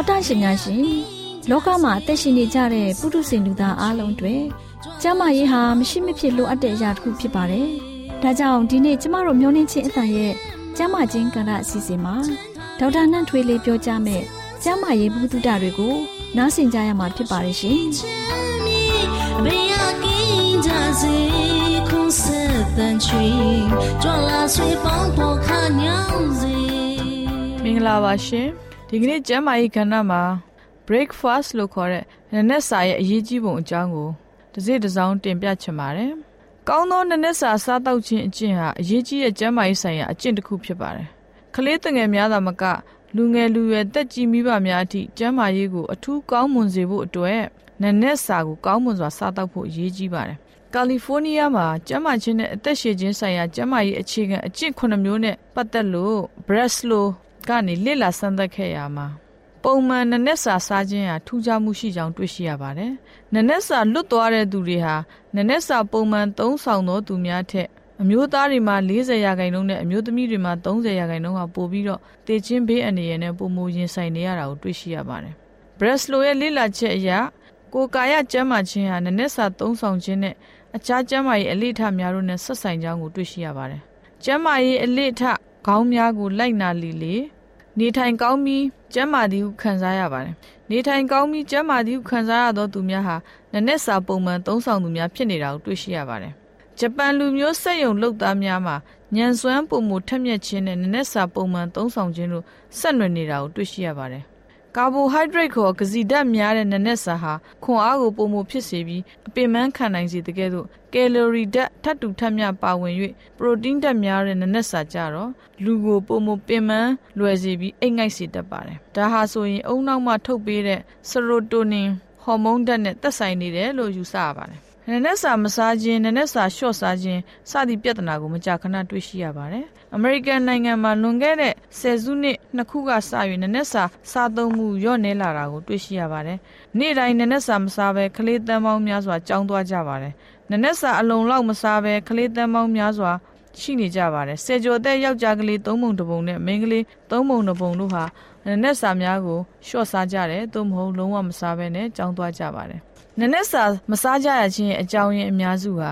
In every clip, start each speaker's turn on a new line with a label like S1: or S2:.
S1: တော်တရှင်များရှင်လောကမှာအသက်ရှင်နေကြတဲ့ပုထုဇဉ်လူသားအလုံးတွေကျမ်းမာရေးဟာမရှိမဖြစ်လိုအပ်တဲ့အရာတစ်ခုဖြစ်ပါတယ်။ဒါကြောင့်ဒီနေ့ကျမတို့မျိုးနှင်းချင်းအသံရဲ့ကျမ်းမာခြင်းကဏ္ဍအစီအစဉ်မှာဒေါက်တာနှန့်ထွေးလေးပြောကြားမယ်။ကျမ်းမာရေးဘုဒ္ဓတွေကိုနားဆင်ကြရမှာဖြစ်ပါရဲ့ရှင်။ဘေးရကင်းကြစေခုဆက်တန်ချွေကြွလာဆွေပေါင်းပေါ်ခညောင်းစေ
S2: မင်္ဂလာပါရှင်။ ဒီကနေ့ကျမ်းမာရေးကဏ္ဍမှာ breakfast လို့ခေါ်တဲ့နနက်စာရဲ့အရေးကြီးပုံအကြောင်းကိုတစ်စိတစ်စောင်းတင်ပြချင်ပါတယ်။ကောင်းသောနနက်စာစားတောက်ခြင်းအကျင့်ဟာအရေးကြီးတဲ့ကျန်းမာရေးဆိုင်ရာအကျင့်တစ်ခုဖြစ်ပါတယ်။ကလေးငယ်များသာမကလူငယ်လူရွယ်တက်ကြီးမိဘများအထိကျန်းမာရေးကိုအထူးကောင်းမွန်စေဖို့အတွက်နနက်စာကိုကောင်းမွန်စွာစားတောက်ဖို့အရေးကြီးပါတယ်။ကယ်လီဖိုးနီးယားမှာကျန်းမာခြင်းနဲ့အသက်ရှည်ခြင်းဆိုင်ရာကျန်းမာရေးအခြေခံအကျင့်9မျိုးနဲ့ပတ်သက်လို့ Breslow ကနေလေ့လာစမ်းသပ်ခဲ့ရမှာပုံမှန်နနက်စာစားခြင်းဟာထူးခြားမှုရှိကြောင်းတွေ့ရှိရပါတယ်။နနက်စာလွတ်သွားတဲ့သူတွေဟာနနက်စာပုံမှန်သုံးဆောင်သောသူများထက်အမျိုးသားတွေမှာ40ရာခိုင်နှုန်းနဲ့အမျိုးသမီးတွေမှာ30ရာခိုင်နှုန်းကပိုပြီးတော့တည်ခြင်းဘေးအန္တရာယ်နဲ့ပုံမူရင်ဆိုင်နေရတာကိုတွေ့ရှိရပါတယ်။ Breslow ရဲ့လေ့လာချက်အရကိုယ်ကာယကျန်းမာခြင်းဟာနနက်စာသုံးဆောင်ခြင်းနဲ့အခြားကျန်းမာရေးအလေ့အထများတို့နဲ့ဆက်ဆိုင်ကြောင်းကိုတွေ့ရှိရပါတယ်။ကျန်းမာရေးအလေ့အထခေါင်းများကိုလိုက်နာလီလေ နေထိုင်ကောင်းပြီးကျန်းမာသည်ဟုခံစားရပါတယ်။နေထိုင်ကောင်းပြီးကျန်းမာသည်ဟုခံစားရသောသူများဟာနနက်စာပုံမှန်သုံးဆောင်သူများဖြစ်နေတာကိုတွေ့ရှိရပါတယ်။ဂျပန်လူမျိုးစက်ယုံလုပ်သားများမှာညံစွမ်းပုံမှုထက်မြက်ခြင်းနဲ့နနက်စာပုံမှန်သုံးဆောင်ခြင်းတို့ဆက်နွယ်နေတာကိုတွေ့ရှိရပါတယ် ကာဘိုဟိုက်ဒရိတ်ခေါ်ကစီဓာတ်များတဲ့နနက်စာဟာခွန်အားကိုပုံမှုဖြစ်စေပြီးအပင်ပန်းခံနိုင်စေတကယ်သို့ကယ်လိုရီဓာတ်ထပ်တူထပ်မျှပါဝင်၍ပရိုတင်းဓာတ်များတဲ့နနက်စာကြတော့လူကိုပုံမှုပင်ပန်းလွယ်စေပြီးအိတ်ငိုက်စေတတ်ပါတယ်။ဒါဟာဆိုရင်အုံနောက်မှထုတ်ပေးတဲ့ဆရိုတိုနင်ဟော်မုန်းဓာတ်နဲ့သက်ဆိုင်နေတယ်လို့ယူဆရပါတယ် နနက်စာမစားခြင်းနနက်စာလျှော့စားခြင်းစသည့်ပြဿနာကိုမကြာခဏတွေ့ရှိရပါတယ်။အမေရိကန်နိုင်ငံမှာလွန်ခဲ့တဲ့ဆယ်စုနှစ်နှစ်ခုကစ၍နနက်စာစားသုံးမှုလျော့နည်းလာတာကိုတွေ့ရှိရပါတယ်။နေ့တိုင်းနနက်စာမစားဘဲကလေးတန်းပေါင်းများစွာကြောင်းသွားကြပါတယ်။နနက်စာအလုံးလောက်မစားဘဲကလေးတန်းပေါင်းများစွာ ရှိနေကြပါတယ်။ဆယ်ကျော်သက်ယောက်ျားကလေး၃ပုံတစ်ပုံနဲ့မိန်းကလေး၃ပုံတစ်ပုံတို့ဟာနနက်စာများကိုလျှော့စားကြတယ်သို့မဟုတ်လုံးဝမစားဘဲနဲ့ကြောင်းသွားကြပါတယ်နနက်စာမစားကြရခြင်းအကြောင်းရင်းအများစုဟာ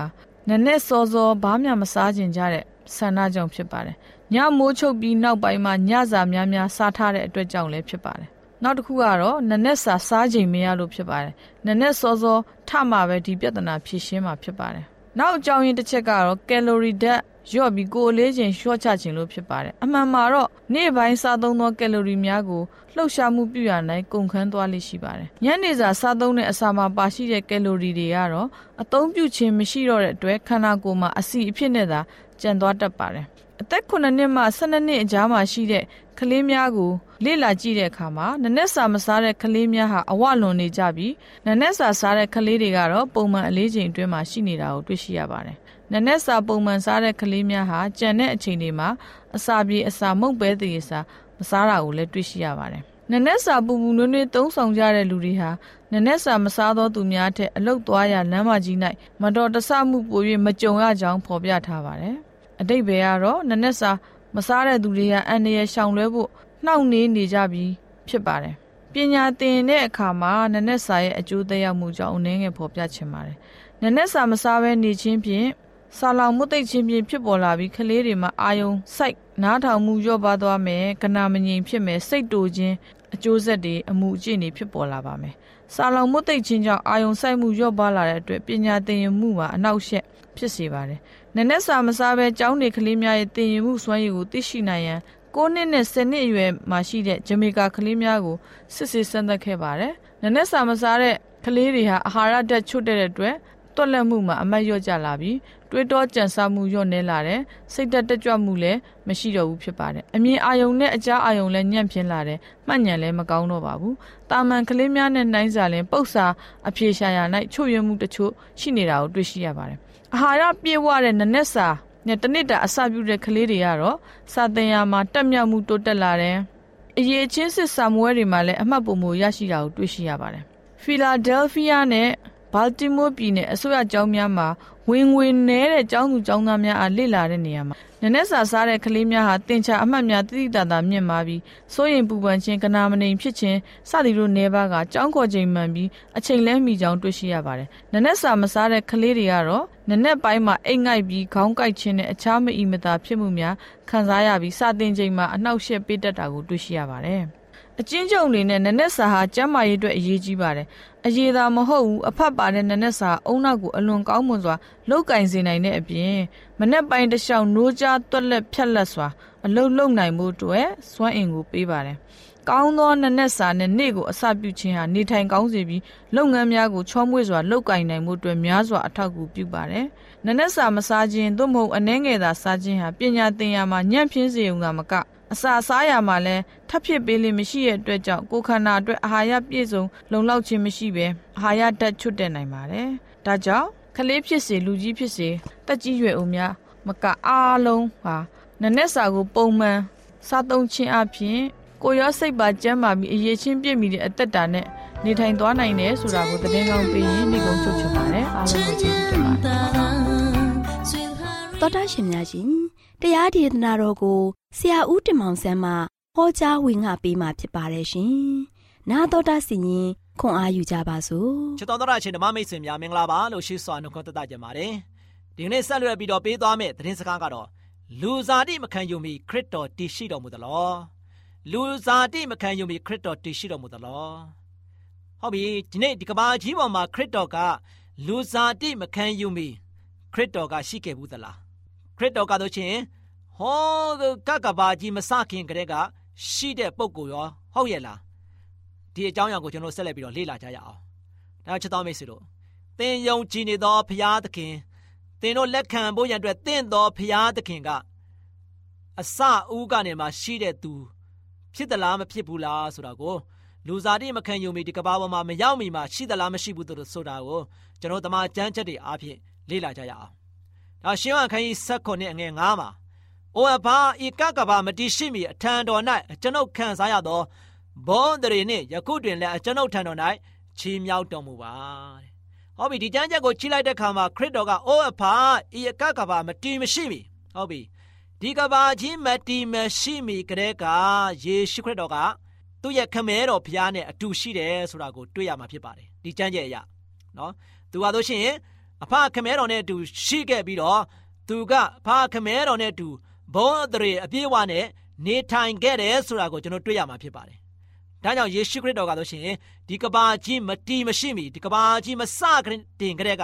S2: နနက်စောစောဘာမှမစားခြင်းကြတဲ့ဆန္ဒကြောင့်ဖြစ်ပါတယ်။ညမိုးချုပ်ပြီးနောက်ပိုင်းမှာညစာများများစားထားတဲ့အတွက်ကြောင့်လည်းဖြစ်ပါတယ်။နောက်တစ်ခုကတော့နနက်စာစားချိန်မရလို့ဖြစ်ပါတယ်။နနက်စောစောထမှပဲဒီပြဿနာဖြေရှင်းမှာဖြစ်ပါတယ်။နောက်အကြောင်းရင်းတစ်ချက်ကတော့ကယ်လိုရီဓာတ် လျော့ပြီးကိုယ်လေးချိန်လျှော့ချခြင်းလို့ဖြစ်ပါတယ်။အမှန်မှာတော့နေ့ပိုင်းစားသုံးသောကယ်လိုရီများကိုလှုပ်ရှားမှုပြုရနိုင်ကုန်ခန်းသွားလိမ့်ရှိပါတယ်။ညနေစာစားသုံးတဲ့အစာမှာပါရှိတဲ့ကယ်လိုရီတွေကတော့အသုံးပြုခြင်းမရှိတော့တဲ့အတွက်ခန္ဓာကိုယ်မှာအဆီအဖြစ်နဲ့သာကျန်သွားတတ်ပါတယ်။အသက်9နှစ်မှ12နှစ်အကြားမှာရှိတဲ့ကလေးများကိုလေ့လာကြည့်တဲ့အခါမှာနနက်စာမစားတဲ့ကလေးများဟာအဝလွန်နေကြပြီးနနက်စာစားတဲ့ကလေးတွေကတော့ပုံမှန်အလေးချိန်အတွင်းမှာရှိနေတာကိုတွေ့ရှိရပါတယ်။ နနက်စာပုံမှန်စားတဲ့ကလေးများဟာကြံတဲ့အချိန်တွေမှာအစာပြေအစာမုတ်ပဲတည်စာမစားတာကိုလည်းတွေ့ရှိရပါတယ်။နနက်စာပူပူနွေးနွေးသုံးဆောင်ကြတဲ့လူတွေဟာနနက်စာမစားသောသူများထက်အလုတ်သွားရလမ်းမကြီး၌မတော်တဆမှုပို၍မကြုံရကြောင်းဖော်ပြထားပါတယ်။အတိတ်ဘယ်ကတော့နနက်စာမစားတဲ့သူတွေကအန္တရာယ်ရှောင်လွှဲဖို့နှောင့်နှေးနေကြပြီးဖြစ်ပါတယ်။ပညာသင်တဲ့အခါမှာနနက်စာရဲ့အကျိုးသက်ရောက်မှုကြောင့်အနည်းငယ်ဖော်ပြချင်ပါတယ်။နနက်စာမစားဘဲနေခြင်းဖြင့် ဆာလောင်မှုသိခြင်းဖြင့်ဖြစ်ပေါ်လာပြီးကလေးတွေမှာအာယုံစိုက်နားထောင်မှုလျော့ပါသွားမယ်ကနာမငြိမ်ဖြစ်မယ်စိတ်တူခြင်းအကျိုးဆက်တွေအမှုအကျင့်တွေဖြစ်ပေါ်လာပါမယ်။ဆာလောင်မှုသိခြင်းကြောင့်အာယုံစိုက်မှုလျော့ပါလာတဲ့အတွက်ပညာသင်ယူမှုမှာအနောက်ရှက်ဖြစ်စေပါတယ်။နနက်စာမစားဘဲကျောင်းနေကလေးများရဲ့သင်ယူမှုစွမ်းရည်ကိုသိရှိနိုင်ရန်9နှစ်နဲ့10နှစ်အရွယ်မှာရှိတဲ့ဂျမေကာကလေးများကိုစစ်ဆေးစမ်းသပ်ခဲ့ပါတယ်။နနက်စာမစားတဲ့ကလေးတွေဟာအာဟာရဓာတ်ချွတ်တဲ့အတွက် တွက်လက်မှုမှာအမတ်လျော့ကျလာပြီးတွေးတောကြံစမှုလျော့နေလာတယ်စိတ်သက်တက်ကြွမှုလည်းမရှိတော့ဘူးဖြစ်ပါတယ်အမြင်အာယုံနဲ့အကြားအာယုံလည်းညံ့ဖျင်းလာတယ်မှတ်ဉဏ်လည်းမကောင်းတော့ပါဘူးတာမန်ကလေးများနဲ့နှိုင်းစာလင်ပုတ်စာအဖြေရှာရ၌ချို့ယွင်းမှုတချို့ရှိနေတာကိုတွေ့ရှိရပါတယ်အာဟာရပြည့်ဝတဲ့နနက်စာနဲ့တနစ်တာအစာပြုတဲ့ကလေးတွေကတော့စာသင်ရာမှာတက်မြောက်မှုတိုးတက်လာတယ်အရေးချင်းစစ်စာမွဲတွေမှာလည်းအမှတ်ပုံမူရရှိတာကိုတွေ့ရှိရပါတယ်ဖီလာဒဲလ်ဖီးယားနဲ့ ဘာလ်တီမိုးပြည်နယ်အစိုးရကျောင်းများမှာဝင်ငွေနည်းတဲ့ကျောင်းသူကျောင်းသားများအားလေ့လာတဲ့နေရာမှာနနက်စာစားတဲ့ကလေးများဟာတင်ချာအမှတ်များတိတိတသာမြင့်မာပြီးစိုးရင်ပူပန်ခြင်းကနာမနေဖြစ်ခြင်းစသည်တို့နေပါကကျောင်းခေါ်ချိန်မှန်ပြီးအချိန်လဲမိကြောင်းတွေ့ရှိရပါတယ်။နနက်စာမစားတဲ့ကလေးတွေကတော့နနက်ပိုင်းမှာအိတ်ငိုက်ပြီးခေါင်းကိုက်ခြင်းနဲ့အခြားမအီမသာဖြစ်မှုများခံစားရပြီးစတင်ချိန်မှာအနှောက်အယှက်ပေးတတ်တာကိုတွေ့ရှိရပါတယ်။ အချင်းချုပ်အနေနဲ့နနက်စာဟာကျန်းမာရေးအတွက်အရေးကြီးပါတယ်။အရေးသာမဟုတ်ဘူးအဖတ်ပါတဲ့နနက်စာအုံနောက်ကိုအလွန်ကောင်းမွန်စွာလုတ်ကင်စေနိုင်တဲ့အပြင်မနက်ပိုင်းတစ်လျှောက်နိုးကြားသွက်လက်ဖြက်လက်စွာအလုတ်လုံနိုင်မှုအတွက်စွမ်းအင်ကိုပေးပါတယ်။ကောင်းသောနနက်စာနဲ့နေ့ကိုအစပြုခြင်းဟာနေထိုင်ကောင်းစေပြီးလုပ်ငန်းများကိုချောမွေ့စွာလုပ်ကင်နိုင်မှုအတွက်များစွာအထောက်အကူပြုပါတယ်။နနက်စာမစားခြင်းသို့မဟုတ်အနှဲငယ်သာစားခြင်းဟာပညာသင်ရာမှာညံ့ဖျင်းစေုံသာမက အစာစားရမှာလဲထပ်ဖြစ်ပေးလိမ့်မရှိတဲ့အတွက်ကြောင့်ကိုခန္ဓာအတွက်အာဟာရပြည့်စုံလုံလောက်ခြင်းမရှိပဲအာဟာရဓာတ်ချွတ်တက်နိုင်ပါတယ်။ဒါကြောင့်ကလေးဖြစ်စေလူကြီးဖြစ်စေတက်ကြီးရွယ်ဦးများမကအားလုံးဟာနနက်စာကိုပုံမှန်စားသုံးခြင်းအပြင်ကိုရောစိတ်ပါကျန်းမာပြီးအရေးချင်းပြည့်မီတဲ့အသက်တာနဲ့နေထိုင်သွားနိုင်တယ်ဆိုတာကိုသတင်းကောင်းပေးရင်နေကုန်ချုပ်ချင်ပါတယ်အားလုံးကိုကျေးဇူးတင်ပါတယ်
S3: တော်တာရှင်များရှင်တရားဒေသနာတော်ကိုဆရာဦးတင်မောင်ဆန်းမှဟောကြားဝင်ငါပေးมาဖြစ်ပါတယ်ရှင်။နာတော်တာစီရင်ခွန်အားယူကြပါစို့။
S4: ချစ်တော်တော်ရှင်ဓမ္မမိတ်ဆွေများမင်္ဂလာပါလို့ရှိစွာနှုတ်ခွန်းသက်ကြပါတယ်။ဒီနေ့ဆက်လွယ်ပြီးတော့ပေးသွားမယ့်သတင်းစကားကတော့လူစားတိမခံယူမီခရစ်တော်တည်ရှိတော်မူသလား။လူစားတိမခံယူမီခရစ်တော်တည်ရှိတော်မူသလား။ဟုတ်ပြီဒီနေ့ဒီကဘာကြီးပေါ်မှာခရစ်တော်ကလူစားတိမခံယူမီခရစ်တော်ကရှိခဲ့ဘူးသလား။ ခရစ်တော်ကတို့ချင်းဟောကကဘာကြီးမစခင်ကတည်းကရှိတဲ့ပုံကိုရောဟုတ်ရဲ့လားဒီအကြောင်းအရာကိုကျွန်တော်ဆက်လက်ပြီးတော့လေ့လာကြရအောင်ဒါချစ်တော်မိတ်ဆွေတို့သင်ယုံကြည်နေသောဖရာသခင်သင်တို့လက်ခံဖို့ရန်အတွက်သင်တော်ဖရာသခင်ကအစဦးကနေမှရှိတဲ့သူ ဖြစ်သလားမဖြစ်ဘူးလားဆိုတာကိုလူစားတိမခံယုံမီဒီကဘာပေါ်မှာမရောက်မီမှာရှိသလားမရှိဘူးတို့ဆိုတာကိုကျွန်တော်တမန်ကျမ်းချက်တွေအားဖြင့်လေ့လာကြရအောင် ဒါရှင်းဝခန်းကြီး၁၉နဲ့အငယ်9မှာအိုအဘာဤကကဘာမတိရှိမီအထံတော်၌ကျွန်ုပ်ခံစားရသောဘောဒရီနှင့်ယခုတွင်လည်းကျွန်ုပ်ထံတော်၌ချီးမြှောက်တော်မူပါတဲ့။ဟုတ်ပြီဒီကျမ်းချက်ကိုချိလိုက်တဲ့ခါမှာခရစ်တော်ကအိုအဖာဤကကဘာမတိမရှိမီဟုတ်ပြီဒီကဘာကြီးမတိမရှိမီကတဲ့ကယေရှုခရစ်တော်ကသူ့ရဲ့ခမဲတော်ဘုရားနဲ့အတူရှိတယ်ဆိုတာကိုတွေ့ရမှာဖြစ်ပါတယ်ဒီကျမ်းချက်အရနော်သူကဆိုရှင် အဖခမဲတော်နဲ့အတူရှိခဲ့ပြီးတော့သူကဖခမဲတော်နဲ့အတူဘုန်းအတရေအပြည့်အဝနဲ့နေထိုင်ခဲ့တယ်ဆိုတာကိုကျွန်တော်တွေ့ရမှာဖြစ်ပါတယ်။ဒါကြောင့်ယေရှုခရစ်တော်ကဆိုရှင်ဒီကဘာကြီးမတီးမရှိမီဒီကဘာကြီးမစကတင်ကြတဲ့က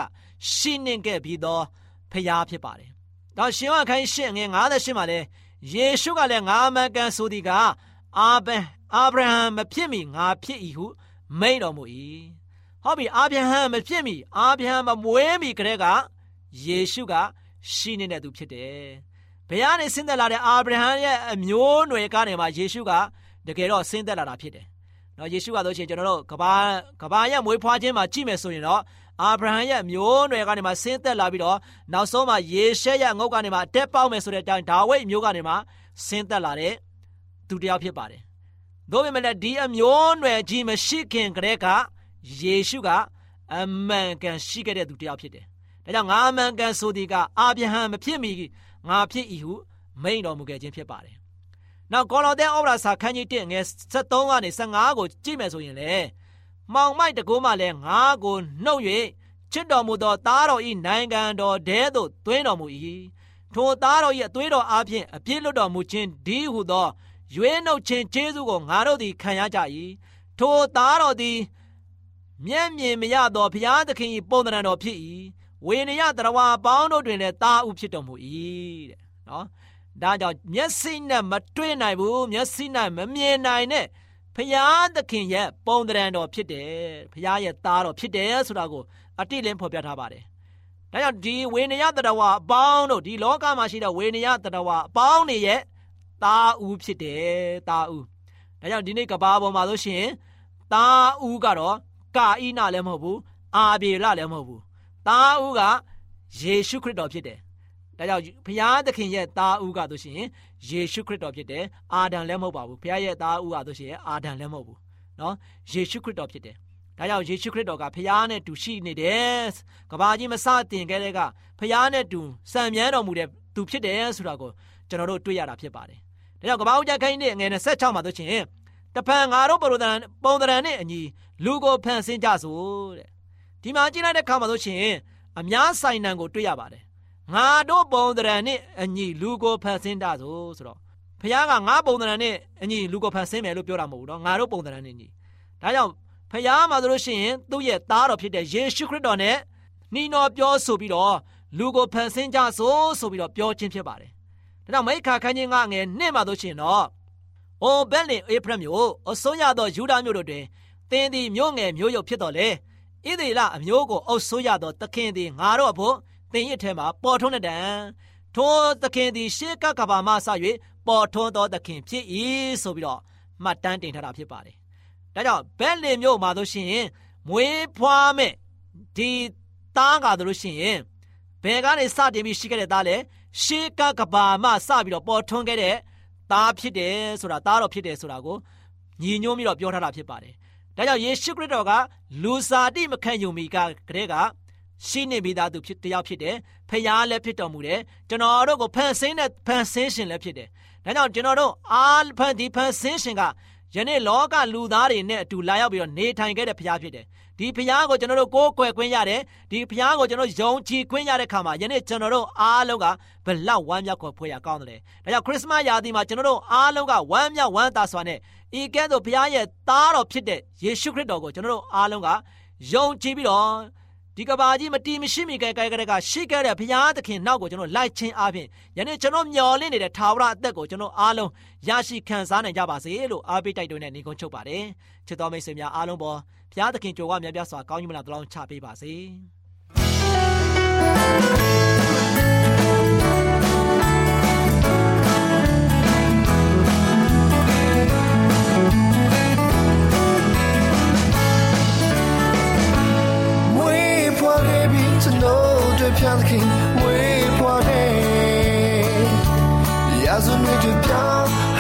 S4: ရှင်းနေခဲ့ပြီးတော့ဖရားဖြစ်ပါတယ်။ဒါရှင်ဝခိုင်းရှင်းငယ်58မှာလဲယေရှုကလည်းငါမကန်ဆိုဒီကအာဗန်အာဗြဟံမဖြစ်မီငါဖြစ်၏ဟုမိန့်တော်မူ၏။ ဟောပြီအာဗြဟံမဖြစ်မီအာဗြဟံမမွေးမီကလေးကယေရှုကရှိနေတဲ့သူဖြစ်တယ်။ဘယ်ကနေဆင်းသက်လာတဲ့အာဗြဟံရဲ့အမျိုးအနွယ်ကနေမှယေရှုကတကယ်တော့ဆင်းသက်လာတာဖြစ်တယ်။နော်ယေရှုကဆိုရှင်ကျွန်တော်တို့ကဘာကဘာရဲ့မွေးဖွားခြင်းမှာကြည့်မယ်ဆိုရင်တော့အာဗြဟံရဲ့မျိုးအနွယ်ကနေမှဆင်းသက်လာပြီးတော့နောက်ဆုံးမှာယေရှဲရဲ့ငုတ်ကနေမှအတက်ပေါက်မယ်ဆိုတဲ့အတိုင်းဒါဝိဒ်မျိုးကနေမှဆင်းသက်လာတဲ့သူတစ်ယောက်ဖြစ်ပါတယ်။သို့ပေမဲ့ဒီအမျိုးအနွယ်ကြီးမရှိခင်ကတည်းက ယေရှုကအမှန်ကန်ရှိခဲ့တဲ့သူတစ်ယောက်ဖြစ်တယ်။ဒါကြောင့်ငါအမှန်ကန်ဆိုဒီကအာဗြဟံမဖြစ်မီငါဖြစ်၏ဟုမိန်တော်မူခဲ့ခြင်းဖြစ်ပါတယ်။နောက်ကောလောသဲဩဝါဒစာခန်းကြီး1ငယ်73ကနေ15ကိုကြည့်မယ်ဆိုရင်လေမှောင်မိုက်တကိုးမှလည်းငါကိုနှုတ်၍ချစ်တော်မူသောသားတော်ဤနိုင်ငံတော်တဲသို့သွင်းတော်မူ၏ထိုသားတော်၏အသွေးတော်အားဖြင့်အပြည့်လွတ်တော်မူခြင်းဒီဟုသောရွေးနှုတ်ခြင်းကျေးဇူးကိုငါတို့သည်ခံရကြ၏ထိုသားတော်သည် မျက်မြင်မရသောဘုရားသခင်၏ပုံသဏ္ဍာန်တော်ဖြစ်၏ဝေနယတရဝါပေါင်းတို့တွင်လည်းတာဥဖြစ်တော်မူ၏တဲ့နော်ဒါကြောင့်မျက်စိနဲ့မတွေ့နိုင်ဘူးမျက်စိနဲ့မမြင်နိုင်တဲ့ဖရာသခင်ရဲ့ပုံသဏ္ဍာန်တော်ဖြစ်တယ်ဖရာရဲ့သားတော်ဖြစ်တယ်ဆိုတာကိုအတိလင်းဖော်ပြထားပါတယ်ဒါကြောင့်ဒီဝေနယတရဝါအပေါင်းတို့ဒီလောကမှာရှိတဲ့ဝေနယတရဝါအပေါင်းတွေရဲ့သားဦးဖြစ်တယ်သားဦးဒါကြောင့်ဒီနေ့ကဘာပေါ်မှာဆိုရှင်သားဦးကတော့ ကာဣနလည်းမဟုတ်ဘူးအာဘေလလည်းမဟုတ်ဘူးသားဦးကယေရှုခရစ်တော်ဖြစ်တယ်။ဒါကြောင့်ဘုရားသခင်ရဲ့သားဦးကဆိုရှင်ယေရှုခရစ်တော်ဖြစ်တယ်။အာဒံလည်းမဟုတ်ပါဘူး။ဘုရားရဲ့သားဦးကဆိုရှင်အာဒံလည်းမဟုတ်ဘူး။နော်ယေရှုခရစ်တော်ဖြစ်တယ်။ဒါကြောင့်ယေရှုခရစ်တော်ကဘုရားနဲ့တူရှိနေတယ်။ကဘာကြီးမစတင်ခဲ့တဲ့ကဘုရားနဲ့တူစံမြန်းတော်မူတဲ့သူဖြစ်တယ်ဆိုတာကိုကျွန်တော်တို့တွေ့ရတာဖြစ်ပါတယ်။ဒါကြောင့်ကဘာဦးကြခိုင်းတဲ့ငယ်26မှာဆိုရှင် တဖန်ငါတို့ပုံသဏ္ဍာန်ပုံသဏ္ဍာန်နဲ့အညီလူကိုဖန်ဆင်းကြစို့တဲ့ဒီမှာကြည့်လိုက်တဲ့အခါမှာဆိုရှင်အများဆိုင်နံကိုတွေ့ရပါတယ်ငါတို့ပုံသဏ္ဍာန်နဲ့အညီလူကိုဖန်ဆင်းတာဆိုဆိုတော့ဖခင်ကငါပုံသဏ္ဍာန်နဲ့အညီလူကိုဖန်ဆင်းမယ်လို့ပြောတာမဟုတ်ဘူးနော်ငါတို့ပုံသဏ္ဍာန်နဲ့ညီဒါကြောင့်ဖခင်မှာဆိုလို့ရှိရင်သူ့ရဲ့သားတော်ဖြစ်တဲ့ယေရှုခရစ်တော်နဲ့နှီးတော်ပြောဆိုပြီးတော့လူကိုဖန်ဆင်းကြဆိုဆိုပြီးတော့ပြောခြင်းဖြစ်ပါတယ်ဒါကြောင့်မိခါခန်းချင်းကငယ်နှစ်မှာဆိုရှင်တော့ အိုဘက်လင်အေဖရမျိုးအစိုးရသောယူဒာမျိုးတို့တွင်သင်သည်မျိုးငယ်မျိုးရုပ်ဖြစ်တော်လေဣသေလအမျိုးကိုအုပ်ဆိုးရသောသခင်သည်ငါတို့အဖို့သင်ရထဲမှာပေါ်ထွန်းတဲ့တံထိုသခင်သည်ရှေးကကဘာမဆ၍ပေါ်ထွန်းသောသခင်ဖြစ်၏ဆိုပြီးတော့မှတ်တမ်းတင်ထားတာဖြစ်ပါတယ်။ဒါကြောင့်ဘက်လင်မျိုးမှာဆိုရှင်မွေးဖွားမဲ့ဒီသားကားတို့ရှင်ဘယ်ကနေစတင်ပြီးရှိခဲ့တဲ့သားလဲရှေးကကဘာမစပြီးတော့ပေါ်ထွန်းခဲ့တဲ့ သားဖြစ်တယ်ဆိုတာသားတော်ဖြစ်တယ်ဆိုတာကိုညီညွတ်ပြီးတော့ပြောထားတာဖြစ်ပါတယ်ဒါကြောင့်ယေရှုခရစ်တော်ကလူစားတိမခံယူမီကကလေးကရှိနေပြီးသားသူဖြစ်တယောက်ဖြစ်တယ်ဖခင်လည်းဖြစ်တော်မူတယ်ကျွန်တော်တို့ကိုဖန်ဆင်းတဲ့ဖန်ဆင်းရှင်လည်းဖြစ်တယ်ဒါကြောင့်ကျွန်တော်တို့အားဖန်ဒီဖန်ဆင်းရှင်ကယနေ့လောကလူသားတွေနဲ့အတူလာရောက်ပြီးတော့နေထိုင်ခဲ့တဲ့ဖခင်ဖြစ်တယ် ဒီဖခင်ကိုကျွန်တော်တို့ကိုးကွယ်ခွင့်ရတယ်ဒီဖခင်ကိုကျွန်တော်ယုံကြည်ခွင့်ရတဲ့ခါမှာယနေ့ကျွန်တော်တို့အားလုံးကဘလောက်ဝမ်းမြောက်ဖွယ်ရကောင်းတယ်ဒါကြောင့်ခရစ်စမတ်ရာသီမှာကျွန်တော်တို့အားလုံးကဝမ်းမြောက်ဝမ်းသာစွာနဲ့ဤကဲ့သို့ဘုရားရဲ့သားတော်ဖြစ်တဲ့ယေရှုခရစ်တော်ကိုကျွန်တော်တို့အားလုံးကယုံကြည်ပြီးတော့ ဒီကဘာကြီးမတီးမရှိမိကဲကဲကဲကရှိခဲ့တဲ့ဘုရားသခင်နောက်ကိုကျွန်တော်လိုက်ချင်းအားဖြင့်ယနေ့ကျွန်တော်မျှော်လင့်နေတဲ့ထာဝရအသက်ကိုကျွန်တော်အားလုံးရရှိခံစားနိုင်ကြပါစေလို့အားပေးတိုက်တွန်းတဲ့နေကုန်းချုပ်ပါတယ်ချစ်တော်မိတ်ဆွေများအားလုံးပေါ်ဘုရားသခင်ကြိုကမြတ်ပြစွာကောင်းကြီးမလားတလောင်းချပေးပါစေ
S5: ကျွန်တော်တို့ဖျားသခင်ဝေးပွားတယ်ရာဇဝင်တွေပြောင်း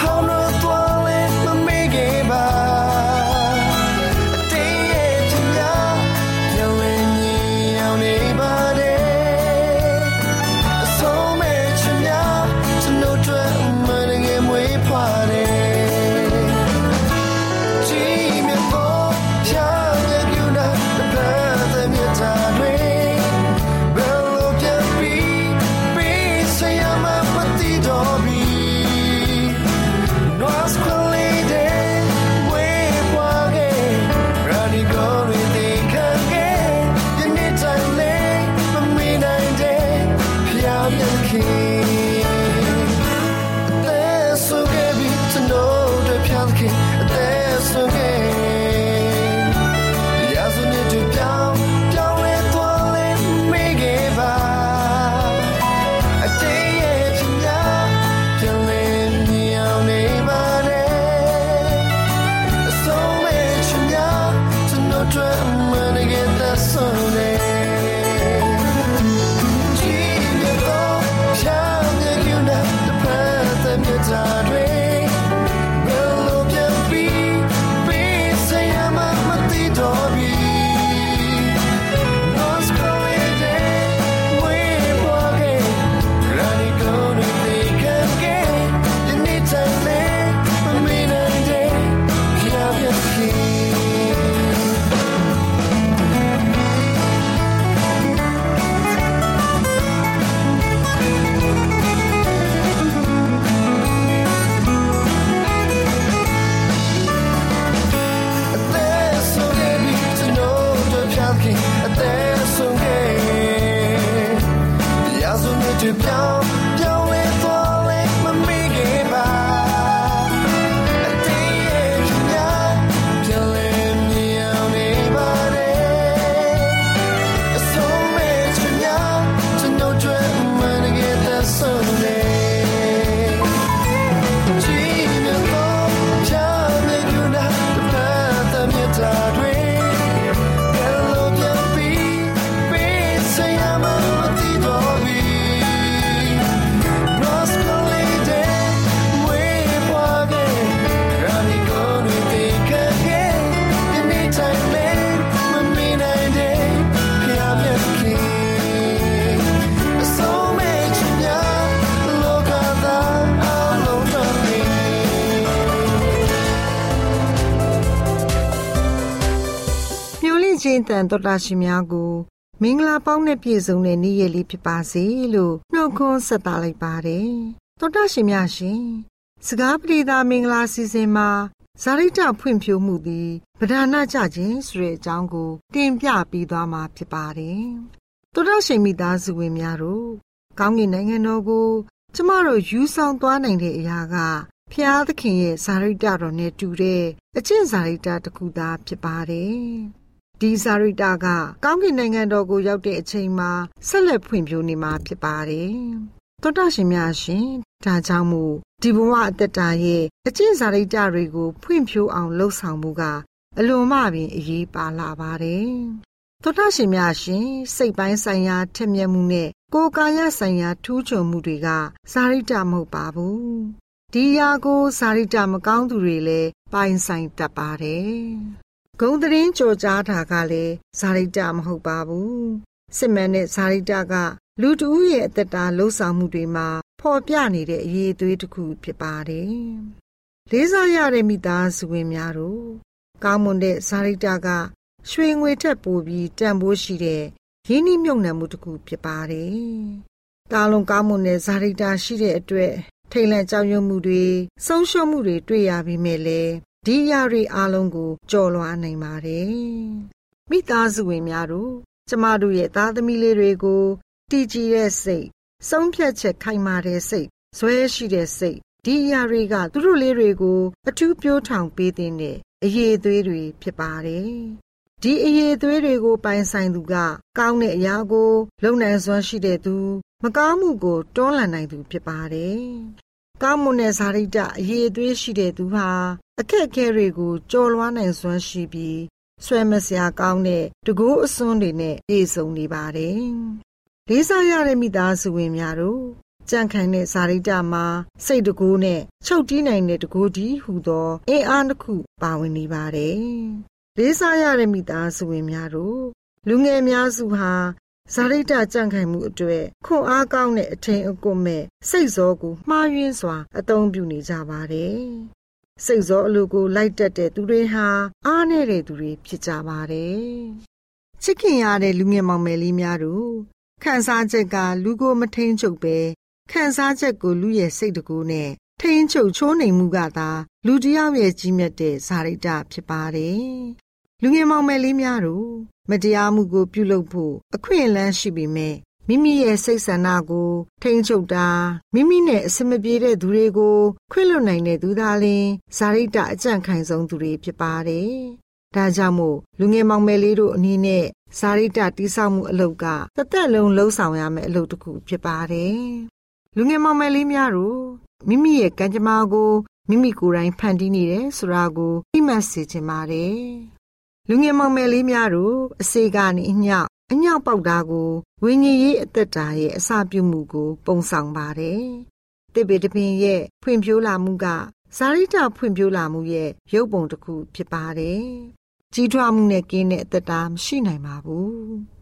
S5: တ
S6: န်တော်တာရှင်များကိုမင်္ဂလာပေါင်းနဲ့ပြည့်စုံတဲ့နေ့ရက်လေးဖြစ်ပါစေလို့နှုတ်ခွန်းဆက်သလိုက်ပါတယ်တော်တာရှင်များရှင်စကားပရိသာမင်္ဂလာစီစဉ်မှာဇာရိတဖွင့်ဖြိုးမှုသည်ဗဒနာကြခြင်းဆိုတဲ့အကြောင်းကိုတင်ပြပြီးသွားမှာဖြစ်ပါတယ်တော်တာရှင်မိသားစုဝင်များတို့ကောင်းကင်နိုင်ငံတော်ကိုကျမတို့ယူဆောင်သွားနိုင်တဲ့အရာကဖျားသခင်ရဲ့ဇာရိတတော်နဲ့တူတဲ့အကျင့်ဇာရိတတစ်ခုသာဖြစ်ပါတယ်။ ဒီဇာရိတကကောင်းကင်နိုင်ငံတော်ကိုရောက်တဲ့အချိန်မှာဆက်လက်ဖွံ့ဖြိုးနေမှာဖြစ်ပါတယ်။သောတာရှင်များရှင်ဒါကြောင့်မို့ဒီဘဝအသက်တာရဲ့အကျင့်ဇာရိတတွေကိုဖွံ့ဖြိုးအောင်လှုပ်ဆောင်မှုကအလွန်မှပင်အရေးပါလာပါတယ်။သောတာရှင်များရှင်စိတ်ပိုင်းဆိုင်ရာထက်မြက်မှုနဲ့ကိုယ်ကာယဆိုင်ရာထူးချွန်မှုတွေကဇာရိတမဟုတ်ပါဘူးဒီယာကိုစာရိတမကောင်းသူတွေလည်းပိုင်ဆိုင်တတ်ပါတယ်။ ဂုံသတင်းကြော်ကြားတာကလည်းစာရိတမဟုတ်ပါဘူး။စစ်မှန်တဲ့စာရိတကလူတဦးရဲ့အသက်တာလှုပ်ဆောင်မှုတွေမှာဖော်ပြနေတဲ့အရေးအသွေးတစ်ခုဖြစ်ပါတယ်။လေးစားရတဲ့မိသားစုဝင်များတို့ကောင်းမွန်တဲ့စာရိတကရွှေငွေထက်ပိုပြီးတန်ဖိုးရှိတဲ့ရင်းနှီးမြှုပ်နှံမှုတစ်ခုဖြစ်ပါတယ်။တာလုံးကောင်းမွန်တဲ့ဇာရိတာရှိတဲ့အတွက်ထိတ်လန့်ကြောက်ရွံ့မှုတွေဆုံးရှုံးမှုတွေတွေ့ရပြီးမြဲလေ ဒီအရာတွေအားလုံးကိုကြော်လွှားနိုင်ပါတယ်မိသားစုဝင်များတို့ကျမတို့ရဲ့သားသမီးလေးတွေကိုတည်ကြည်တဲ့စိတ်ဆုံးဖြတ်ချက်ခိုင်မာတဲ့စိတ်ဇွဲရှိတဲ့စိတ်ဒီအရာတွေကသူတို့လေးတွေကိုအထူးပြိုးထောင်ပေးတဲ့အရေးသွေးတွေဖြစ်ပါတယ်ဒီအရေးသွေးတွေကိုပိုင်ဆိုင်သူက ကောင်းတဲ့အရာကို လုံနိုင်စွမ်းရှိတဲ့သူ မကောင်းမှုကိုတွန်းလှန်နိုင်သူဖြစ်ပါတယ်။ ကောင်းမွန်တဲ့ဇာတိတအရေးအသွေးရှိတဲ့သူဟာအခက်အခဲတွေကိုကျော်လွှားနိုင်စွမ်းရှိပြီးဆွဲမစရာကောင်းတဲ့တကူအစွန်းတွေနဲ့ပြည့်စုံနေပါတယ်။လေးစားရတဲ့မိသားစုဝင်များတို့ကြန့်ခိုင်တဲ့ဇာတိတမှာစိတ်တကူနဲ့ချုပ်တီးနိုင်တဲ့တကူတီဟူသောအင်အားတစ်ခုပါဝင်နေပါတယ်။လေးစားရတဲ့မိသားစုဝင်များတို့လူငယ်များစုဟာ ဇာရိတကြန့်ခိုင်မှုအတွေ့ခွန်အားကောင်းတဲ့အထင်အကွမဲ့စိတ်စောကိုမှားယွင်းစွာ အသုံးပြုနေကြပါတယ်။စိတ်စောအလိုကိုလိုက်တက်တဲ့သူတွေဟာအားနေတဲ့သူတွေဖြစ်ကြပါတယ်။ချစ်ခင်ရတဲ့လူငယ်မောင်မယ်လေးများတို့ခံစားချက်ကလူကိုမထိန်ချုပ်ပဲခံစားချက်ကိုလူရဲ့စိတ်တကူနဲ့ထိန်ချုပ်ချိုးနှိမ်မှုကသာလူတယောက်ရဲ့ကြီးမြတ်တဲ့ဇာရိတဖြစ်ပါတယ်။လူငယ်မောင်မယ်လေးများတို့ မတရားမှုကို ပြုလုပ်ဖို့အခွင့်အလမ်းရှိပေမဲ့မိမိရဲ့စိတ်ဆန္ဒကို ထိန်းချုပ်တာမိမိနဲ့အစမပြေတဲ့သူတွေကိုခွင့်လွှတ်နိုင်တဲ့သူသားလင်ဇာရိတအကြံခိုင်ဆုံးသူတွေဖြစ်ပါတယ်။ဒါကြောင့်မို့လူငယ်မောင်မယ်လေးတို့အနေနဲ့ဇာရိတတိဆောက်မှုအလုပ်ကတသက်လုံးလှုံ့ဆော်ရမယ့်အလုပ်တစ်ခုဖြစ်ပါတယ်။လူငယ်မောင်မယ်လေးများတို့မိမိရဲ့ကံကြမ္မာကိုမိမိကိုယ်တိုင်ဖန်တီးနေတယ်ဆိုတာကိုသိမှတ်စေချင်ပါတယ် လူငယ်မောင်မယ်လေးများတို့အစေကနေအညောက်အညောက်ပေါက်တာကိုဝိညာဉ်ရေးအသက်တာရဲ့အစာပြုမှုကို ပုံဆောင်ပါတယ်။တစ်ပေတပင်ရဲ့ဖွံ့ဖြိုးလာမှုကဇာရိတဖွံ့ဖြိုးလာမှုရဲ့ရုပ်ပုံတစ်ခုဖြစ်ပါတယ်။ကြီးထွားမှုနဲ့ကင်းတဲ့အသက်တာမရှိနိုင်ပါဘူး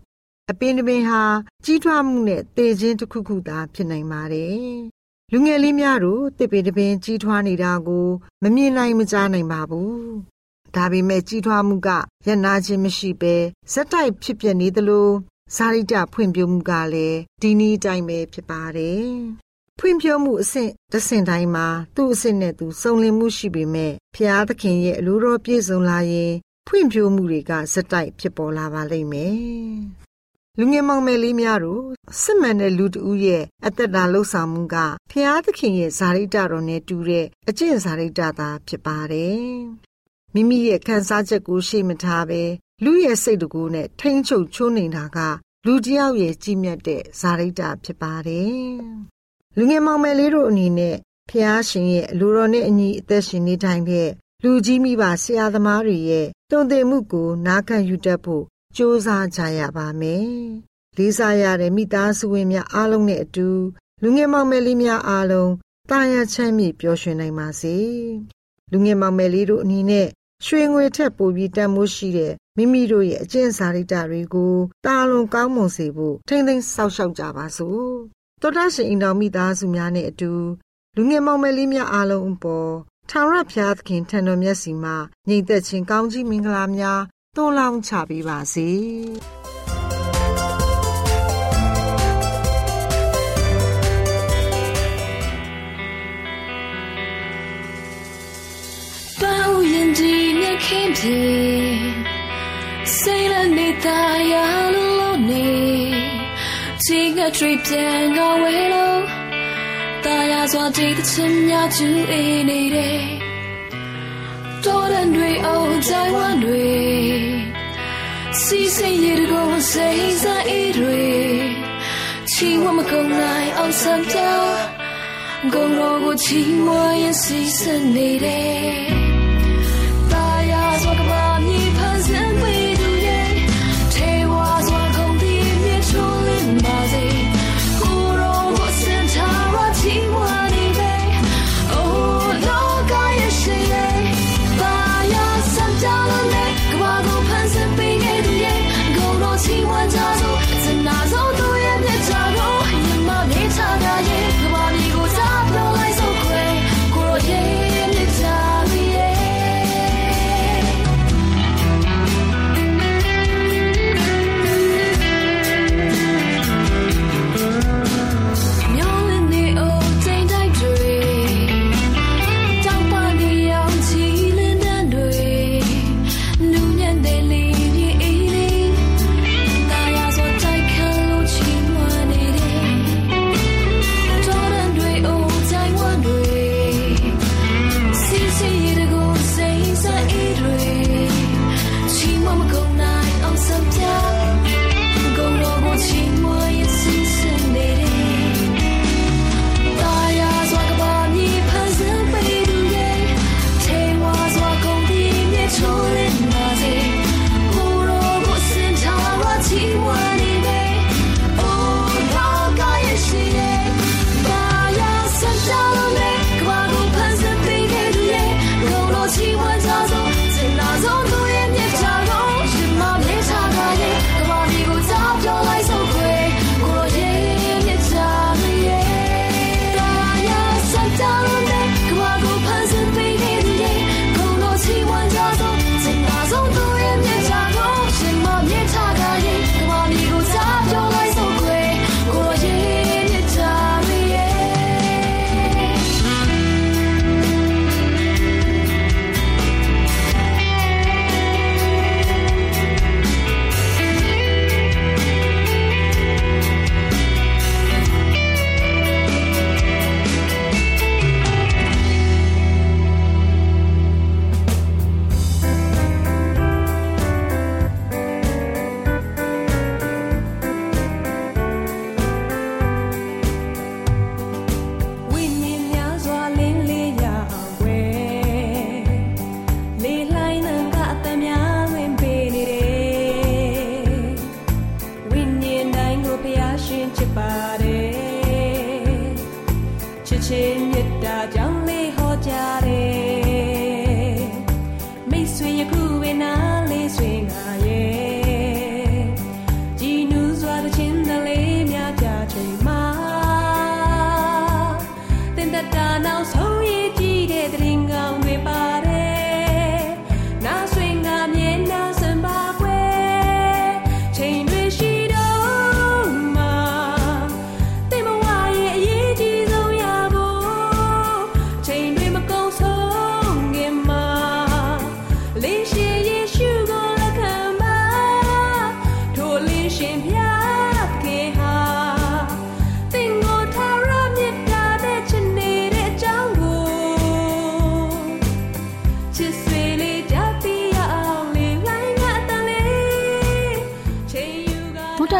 S6: ။အပင်တပင်ဟာကြီးထွားမှုနဲ့သေခြင်းတစ်ခုခုသာဖြစ်နိုင်ပါတယ်။လူငယ်လေးများတို့တစ်ပေတပင်ကြီးထွားနေတာကို မမြင်နိုင်မကြားနိုင်ပါဘူး ဒါပေမဲ့ကြီးထွားမှုကရနာခြင်းမရှိဘဲဇက်တိုက်ဖြစ်ပြနေသလိုဇာရိတဖွံ့ဖြိုးမှုကလည်းဒီနည်းတိုင်းပဲဖြစ်ပါတယ်။ဖွံ့ဖြိုးမှုအဆင့်တစ်ဆင့်တိုင်းမှာသူ့အဆင့်နဲ့သူစုံလင်မှုရှိပေမဲ့ဖျားသခင်ရဲ့အလိုတော်ပြည့်စုံလာရင်ဖွံ့ဖြိုးမှုတွေကဇက်တိုက်ဖြစ်ပေါ်လာပါလိမ့်မယ်။လူငယ်မောင်မယ်လေးများတို့စစ်မှန်တဲ့လူတဦးရဲ့အသက်တာလှုပ်ဆောင်မှုကဖျားသခင်ရဲ့ဇာရိတတော်နဲ့တူတဲ့အကျင့်ဇာရိတသာဖြစ်ပါတယ် မိမိရဲ့ခံစားချက်ကိုရှေ့မထားဘဲလူရဲ့စိတ်တကူနဲ့ထိမ့်ချုပ်ချိုးနေတာကလူတယောက်ရဲ့ကြီးမြတ်တဲ့ဇာရိတာဖြစ်ပါတယ်။လူငယ်မောင်မယ်လေးတို့အနေနဲ့ဖျားရှင်ရဲ့လူတော်နဲ့အညီအသက်ရှင်နေတိုင်းတဲ့လူကြီးမိဘဆရာသမားတွေရဲ့တုံ့တင်မှုကိုနားခံယူတတ်ဖို့ကြိုးစားကြရပါမယ်။လေးစားရတဲ့မိသားစုဝင်များအားလုံးနဲ့အတူလူငယ်မောင်မယ်လေးများအားလုံးတာယာချမ်းမြေ့ပျော်ရွှင်နိုင်ပါစေ။လူငယ်မောင်မယ်လေးတို့အနေနဲ့ ရွှေငွေထက်ပိုပြီးတန်မိုးရှိတဲ့မိမိတို့ရဲ့အကျင့်စာရိတ္တတွေကိုတာလွန်ကောင်းမွန်စေဖို့ထိမ့်သိမ်းစောင့်ရှောက်ကြပါစို့တောတရှင်အိမ်တော်မိသားစုများနဲ့အတူလူငယ်မောင်မယ်လေးများအားလုံးအပေါ်ထာဝရဘုရားသခင်ထံတော်မျက်စီမှာညီသက်ချင်းကောင်းကြီးမင်္ဂလာများတွန်လောင်းချပေးပါစေ။
S7: ခင်ပြေစိတ်နဲ့နေသားရလို့လို့နေချိန်ကထွေပြန်ငေါဝဲလို့ตายาစွာကြည့်တဲ့ချင်းများကျူအေးနေတယ်တော်တဲ့တွေအောင်ဇိုင်းဝမ်းတွေစီစိရတကိုစိစာအေးတွေချီဝမကုန်နိုင်အောင်ဆံပြောင်းဂုံတော်ကိုချီမွေးရင်စီစနေတယ် ရှင်ချစ်ပါတယ်